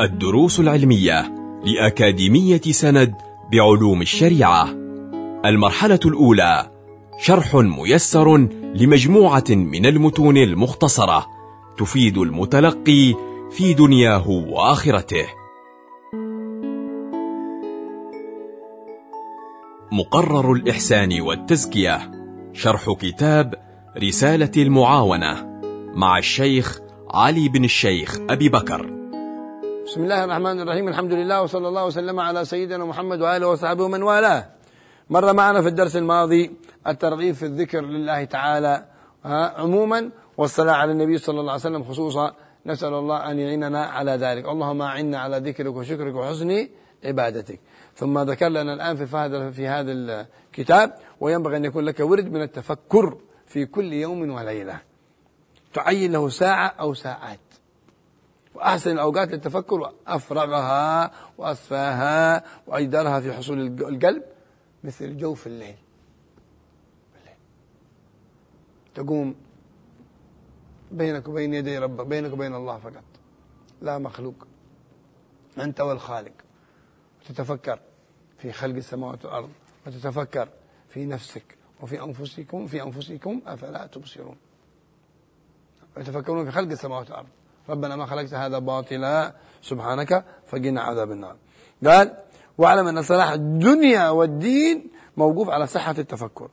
الدروس العلمية لأكاديمية سند بعلوم الشريعة. المرحلة الأولى شرح ميسر لمجموعة من المتون المختصرة تفيد المتلقي في دنياه وآخرته. مقرر الإحسان والتزكية شرح كتاب رسالة المعاونة مع الشيخ علي بن الشيخ أبي بكر. بسم الله الرحمن الرحيم الحمد لله وصلى الله وسلم على سيدنا محمد وآله وصحبه ومن والاه مر معنا في الدرس الماضي الترغيب في الذكر لله تعالى عموما والصلاة على النبي صلى الله عليه وسلم خصوصا نسأل الله أن يعيننا على ذلك اللهم أعنا على ذكرك وشكرك وحسن عبادتك ثم ذكر لنا الآن في هذا في هذا الكتاب وينبغي أن يكون لك ورد من التفكر في كل يوم وليلة تعين له ساعة أو ساعات وأحسن الأوقات للتفكر أفرغها وأصفاها وأجدرها في حصول القلب مثل جوف الليل. تقوم بينك وبين يدي ربك بينك وبين الله فقط. لا مخلوق. أنت والخالق. وتتفكر في خلق السماوات والأرض. وتتفكر في نفسك. وفي أنفسكم في أنفسكم أفلا تبصرون. ويتفكرون في خلق السماوات والأرض. ربنا ما خلقت هذا باطلا سبحانك فقنا عذاب النار. قال واعلم أن صلاح الدنيا والدين موقوف على صحة التفكر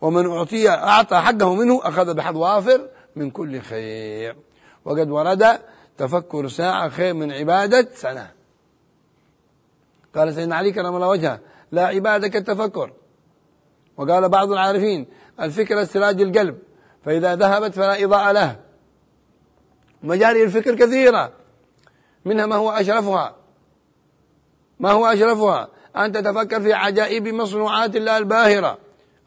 ومن أعطي أعطى حقه منه أخذ بحظ وافر من كل خير. وقد ورد تفكر ساعة خير من عبادة سنة. قال سيدنا علي كرم الله وجهه لا عبادة كالتفكر وقال بعض العارفين الفكرة سراج القلب فإذا ذهبت فلا إضاءة له. مجاري الفكر كثيرة. منها ما هو أشرفها. ما هو أشرفها؟ أن تتفكر في عجائب مصنوعات الله الباهرة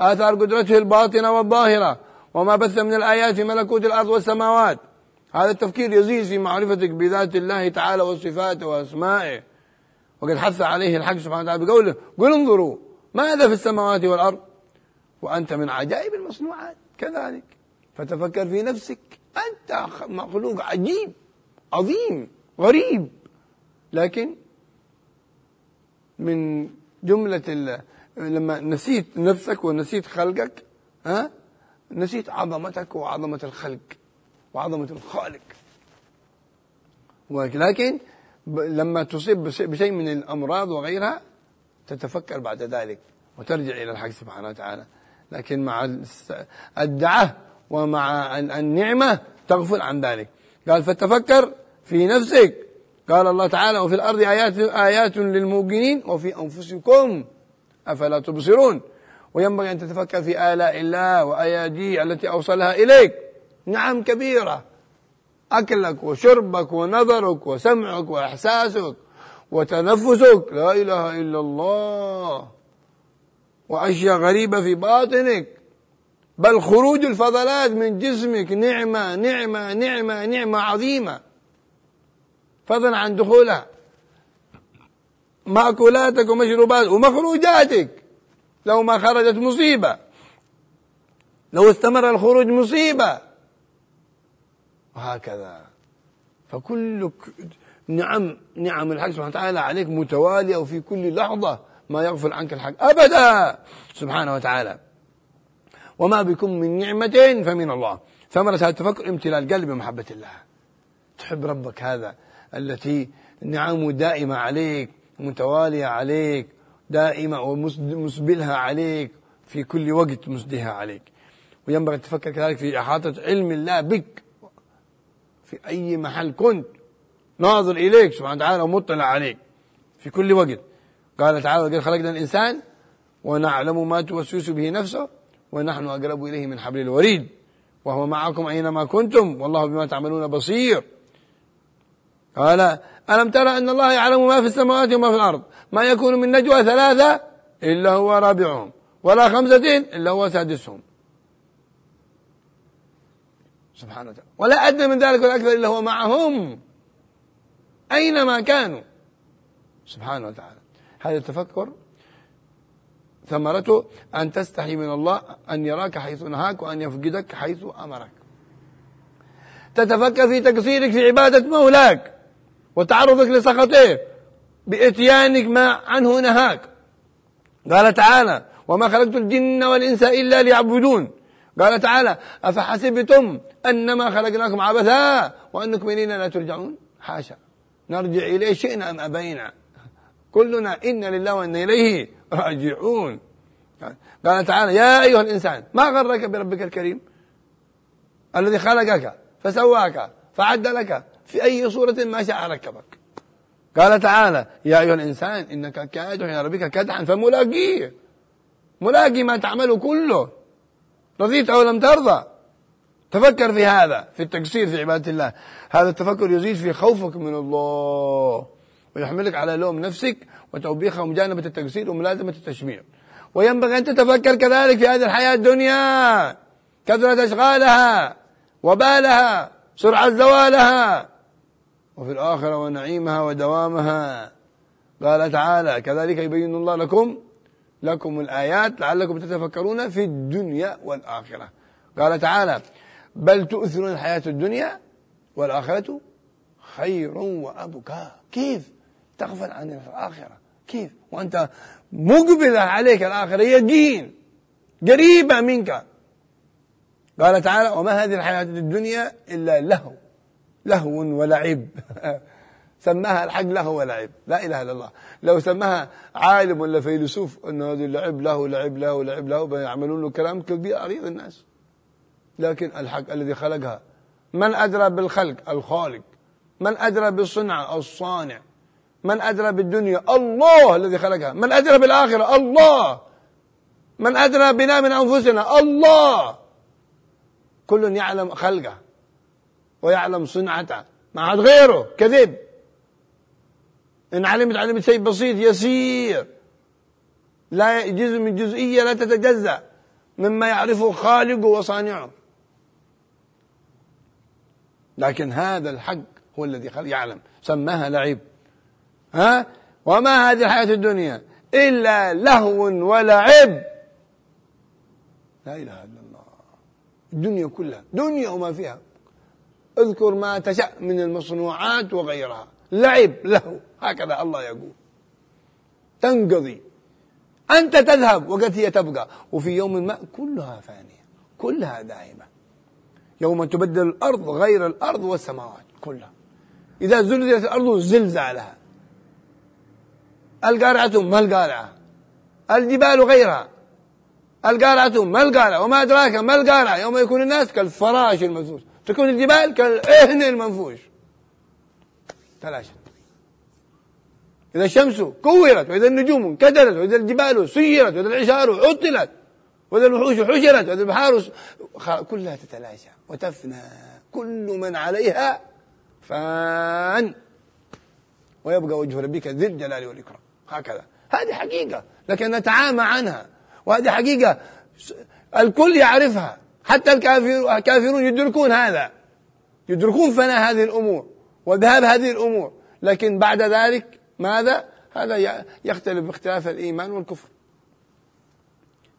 آثار قدرته الباطنة والظاهرة وما بث من الآيات في ملكوت الأرض والسماوات. هذا التفكير يزيد في معرفتك بذات الله تعالى وصفاته وأسمائه. وقد حث عليه الحق سبحانه وتعالى بقوله قل انظروا ماذا في السماوات والأرض؟ وأنت من عجائب المصنوعات كذلك. فتفكر في نفسك. أنت مخلوق عجيب عظيم غريب. لكن من جملة لما نسيت نفسك ونسيت خلقك ها نسيت عظمتك وعظمة الخلق وعظمة الخالق. ولكن لما تصيب بشيء من الأمراض وغيرها تتفكر بعد ذلك وترجع إلى الحق سبحانه وتعالى. لكن مع الدعة ومع النعمة تغفل عن ذلك. قال فتفكر في نفسك. قال الله تعالى وفي الأرض آيات, آيات للموقنين وفي أنفسكم أفلا تبصرون. وينبغي أن تتفكر في آلاء الله وأياديه التي أوصلها إليك. نعم كبيرة. أكلك وشربك ونظرك وسمعك وإحساسك وتنفسك. لا إله إلا الله. وأشياء غريبة في باطنك. بل خروج الفضلات من جسمك نعمة نعمة نعمة نعمة عظيمة. فضلا عن دخولها. مأكولاتك ومشروباتك ومخروجاتك. لو ما خرجت مصيبة. لو استمر الخروج مصيبة. وهكذا. فكل نعم نعم الحق سبحانه وتعالى عليك متوالية وفي كل لحظة ما يغفل عنك الحق. أبدا! سبحانه وتعالى. وما بكم من نعمة فمن الله. ثمرة التفكر امتلاء القلب بمحبة الله. تحب ربك هذا التي نعمه دائمة عليك متوالية عليك دائمة ومسبلها عليك في كل وقت مسدها عليك. وينبغي أن تفكر كذلك في إحاطة علم الله بك. في أي محل كنت ناظر إليك سبحانه وتعالى ومطلع عليك. في كل وقت. قال تعالى وقد خلقنا الإنسان ونعلم ما توسوس به نفسه ونحن أقرب إليه من حبل الوريد. وهو معكم أينما كنتم والله بما تعملون بصير. قال ألم ترى أن الله يعلم ما في السماوات وما في الأرض؟ ما يكون من نجوى ثلاثة إلا هو رابعهم ولا خمسة إلا هو سادسهم. سبحانه وتعالى. ولا أدنى من ذلك ولا أكثر إلا هو معهم. أينما كانوا. سبحانه وتعالى. هذا التفكر ثمرته أن تستحي من الله أن يراك حيث نهاك وأن يفقدك حيث أمرك. تتفكر في تقصيرك في عبادة مولاك وتعرضك لسخطه بإتيانك ما عنه نهاك. قال تعالى وما خلقت الجن والإنس إلا ليعبدون قال تعالى أفحسبتم أنما خلقناكم عبثا وأنكم إلينا لا ترجعون حاشا. نرجع إليه شئنا أم أبينا. كلنا إن لله وإنا إليه راجعون. قال تعالى يا أيها الإنسان ما غرك بربك الكريم؟ الذي خلقك فسواك فعدلك في أي صورة ما شاء ركبك. قال تعالى يا أيها الإنسان إنك كادح إلى ربك كدحا فملاقيه. ملاقي ما تعمله كله. رضيت أو لم ترضى. تفكر في هذا في التقصير في عبادة الله. هذا التفكر يزيد في خوفك من الله ويحملك على لوم نفسك وتوبيخها ومجانبة التقصير وملازمة التشميع وينبغي أن تتفكر كذلك في هذه الحياة الدنيا. كثرة أشغالها وبالها سرعة زوالها. وفي الآخرة ونعيمها ودوامها. قال تعالى كذلك يبين الله لكم لكم الآيات لعلكم تتفكرون في الدنيا والآخرة. قال تعالى بل تؤثرون الحياة الدنيا والآخرة خير وأبكى كيف؟ تغفل عن الآخرة. كيف؟ وأنت مقبل عليك الآخرة يقين قريبة منك. قال تعالى وما هذه الحياة الدنيا إلا لهو لهو ولعب. سماها الحق لهو ولعب. لا إله إلا الله. لو سماها عالم ولا فيلسوف أن هذه اللعب له لعب له لعب له بيعملون له كلام كبير أريد الناس. لكن الحق الذي خلقها من أدرى بالخلق؟ الخالق. من أدرى بالصنعة الصانع. من أدرى بالدنيا الله الذي خلقها. من أدرى بالآخرة الله. من أدرى بنا من أنفسنا الله. كل يعلم خلقه ويعلم صنعته. ما عاد غيره كذب. إن علمت علمت شيء بسيط يسير. لا جزء من جزئية لا تتجزأ مما يعرفه خالقه وصانعه. لكن هذا الحق هو الذي يعلم. سماها لعب. ها؟ وما هذه الحياة الدنيا؟ إلا لهو ولعب. لا إله إلا الله. الدنيا كلها دنيا وما فيها. اذكر ما تشاء من المصنوعات وغيرها. لعب له هكذا الله يقول. تنقضي. أنت تذهب وقد هي تبقى. وفي يوم ما كلها فانية. كلها دائمة. يوم تبدل الأرض غير الأرض والسماوات كلها. إذا زلزلت الأرض زلزالها. القارعة ما القارعة؟ الجبال غيرها. القارعة ما القارعة؟ وما أدراك ما القارعة؟ يوم يكون الناس كالفراش المبثوث تكون الجبال كالعهن المنفوش. تلاشت إذا الشمس كورت وإذا النجوم انكدرت وإذا الجبال سيرت وإذا العشار عطلت وإذا الوحوش حشرت وإذا البحار كلها تتلاشى. وتفنى كل من عليها فان. ويبقى وجه ربك ذي الجلال والإكرام. هكذا. هذه حقيقة لكن نتعامى عنها. وهذه حقيقة الكل يعرفها. حتى الكافرون يدركون هذا. يدركون فناء هذه الأمور وذهاب هذه الأمور. لكن بعد ذلك ماذا؟ هذا يختلف باختلاف الإيمان والكفر.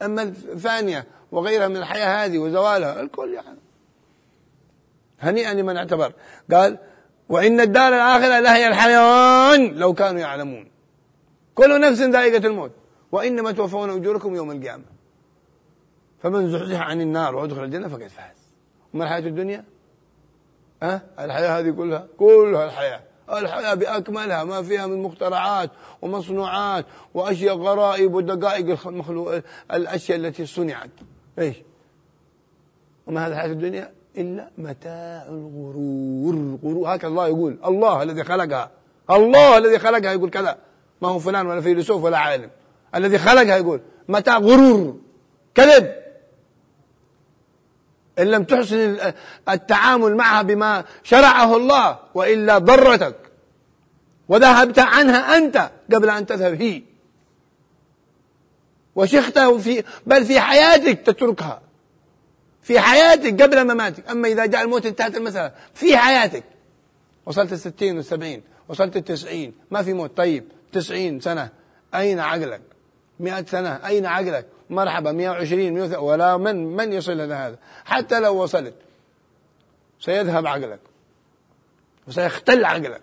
أما الثانية وغيرها من الحياة هذه وزوالها الكل يعني هنيئا لمن اعتبر. قال وإن الدار الآخرة لهي الحيوان لو كانوا يعلمون. كل نفس ذائقة الموت. وإنما توفون أجوركم يوم القيامة. فمن زحزح عن النار وأدخل الجنة فقد فاز. وما الحياة الدنيا؟ أه؟ الحياة هذه كلها؟ كلها الحياة. الحياة بأكملها. ما فيها من مخترعات ومصنوعات وأشياء غرائب ودقائق المخلوق الأشياء التي صنعت. إيش؟ وما هذا الحياة الدنيا؟ إلا متاع الغرور. غرور. هكذا الله يقول. الله الذي خلقها. الله الذي خلقها. يقول كذا. ما هو فلان ولا فيلسوف ولا عالم. الذي خلقها يقول متاع غرور كذب. إن لم تحسن التعامل معها بما شرعه الله وإلا ضرتك. وذهبت عنها أنت قبل أن تذهب هي. وشخت في بل في حياتك تتركها. في حياتك قبل مماتك. أما إذا جاء الموت انتهت المسألة في حياتك. وصلت الستين والسبعين وصلت التسعين ما في موت. طيب. تسعين سنة. أين عقلك؟ مئة سنة. أين عقلك؟ مرحبا. 120 130 ولا من من يصل إلى هذا؟ حتى لو وصلت سيذهب عقلك. وسيختل عقلك.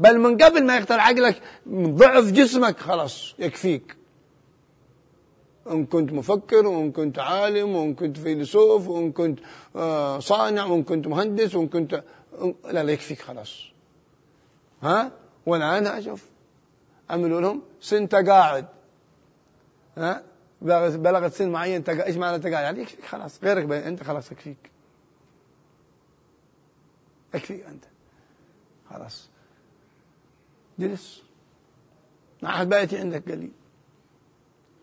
بل من قبل ما يختل عقلك ضعف جسمك خلاص يكفيك. إن كنت مفكر وإن كنت عالم وإن كنت فيلسوف وإن كنت آه، صانع وإن كنت مهندس وإن كنت لا لا يكفيك خلاص. ها؟ والآن أشوف. عملوا لهم سن تقاعد. ها؟ بلغت سن معين تقا... إيش معنى تقاعد؟ يعني يكفيك خلاص غيرك بي... أنت خلاص يكفيك. يكفيك أنت. خلاص. جلس. مع أحد بيتي عندك قليل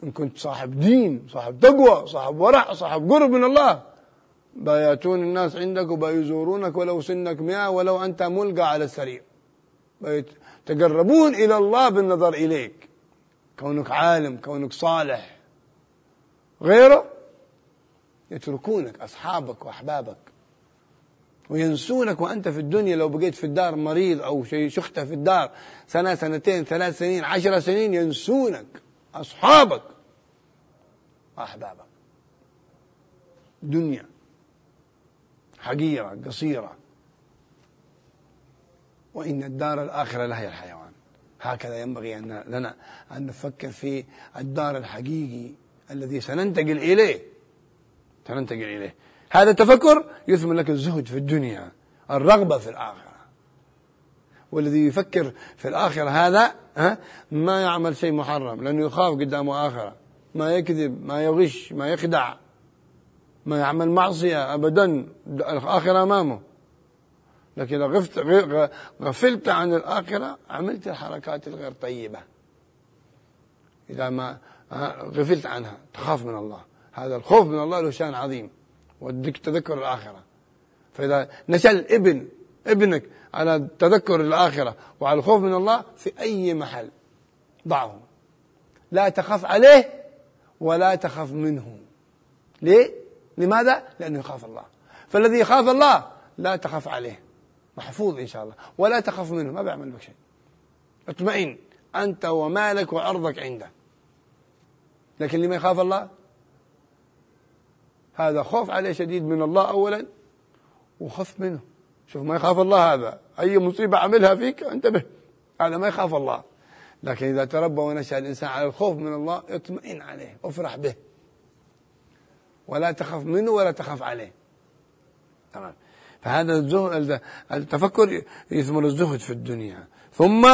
إن كنت صاحب دين صاحب تقوى صاحب ورع صاحب قرب من الله بياتون الناس عندك وبيزورونك ولو سنك مئة ولو أنت ملقى على السريع. يتقربون إلى الله بالنظر إليك. كونك عالم كونك صالح. غيره يتركونك أصحابك وأحبابك. وينسونك وأنت في الدنيا لو بقيت في الدار مريض أو شيء شخته في الدار سنة سنتين ثلاث سنين عشر سنين ينسونك. أصحابك وأحبابك. دنيا حقيرة قصيرة. وإن الدار الآخرة لهي الحيوان. هكذا ينبغي أن لنا أن نفكر في الدار الحقيقي الذي سننتقل إليه. سننتقل إليه. هذا التفكر يثمن لك الزهد في الدنيا الرغبة في الآخرة. والذي يفكر في الآخرة هذا ها ما يعمل شيء محرم لأنه يخاف قدامه آخرة. ما يكذب ما يغش ما يخدع ما يعمل معصية أبدا الآخرة أمامه. لكن إذا غفت غفلت عن الآخرة عملت الحركات الغير طيبة. إذا ما غفلت عنها. تخاف من الله. هذا الخوف من الله له شأن عظيم. ودك تذكر الآخرة. فإذا نشأ الابن إبنك على تذكر الآخرة وعلى الخوف من الله في أي محل؟ ضعه. لا تخاف عليه ولا تخاف منه. ليه؟ لماذا؟ لأنه يخاف الله. فالذي يخاف الله لا تخاف عليه. محفوظ إن شاء الله. ولا تخاف منه ما بيعمل بك شيء. اطمئن أنت ومالك وعرضك عنده. لكن لما يخاف الله؟ هذا خوف عليه شديد من الله أولا وخف منه. شوف ما يخاف الله هذا. أي مصيبة عملها فيك انتبه. هذا ما يخاف الله. لكن إذا تربى ونشأ الإنسان على الخوف من الله اطمئن عليه وافرح به. ولا تخف منه ولا تخاف عليه. تمام. فهذا التفكر يثمر الزهد في الدنيا. ثم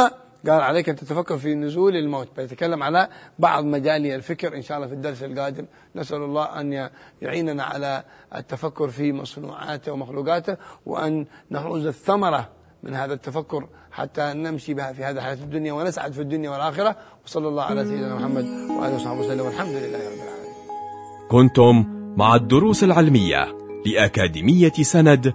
قال عليك أن تتفكر في نزول الموت بيتكلم على بعض مجالي الفكر إن شاء الله في الدرس القادم. نسأل الله أن يعيننا على التفكر في مصنوعاته ومخلوقاته وأن نحوز الثمرة من هذا التفكر حتى نمشي بها في هذه الحياة الدنيا ونسعد في الدنيا والآخرة. وصلى الله على سيدنا محمد وآله وصحبه وسلم. والحمد لله رب العالمين. كنتم مع الدروس العلمية لأكاديمية سند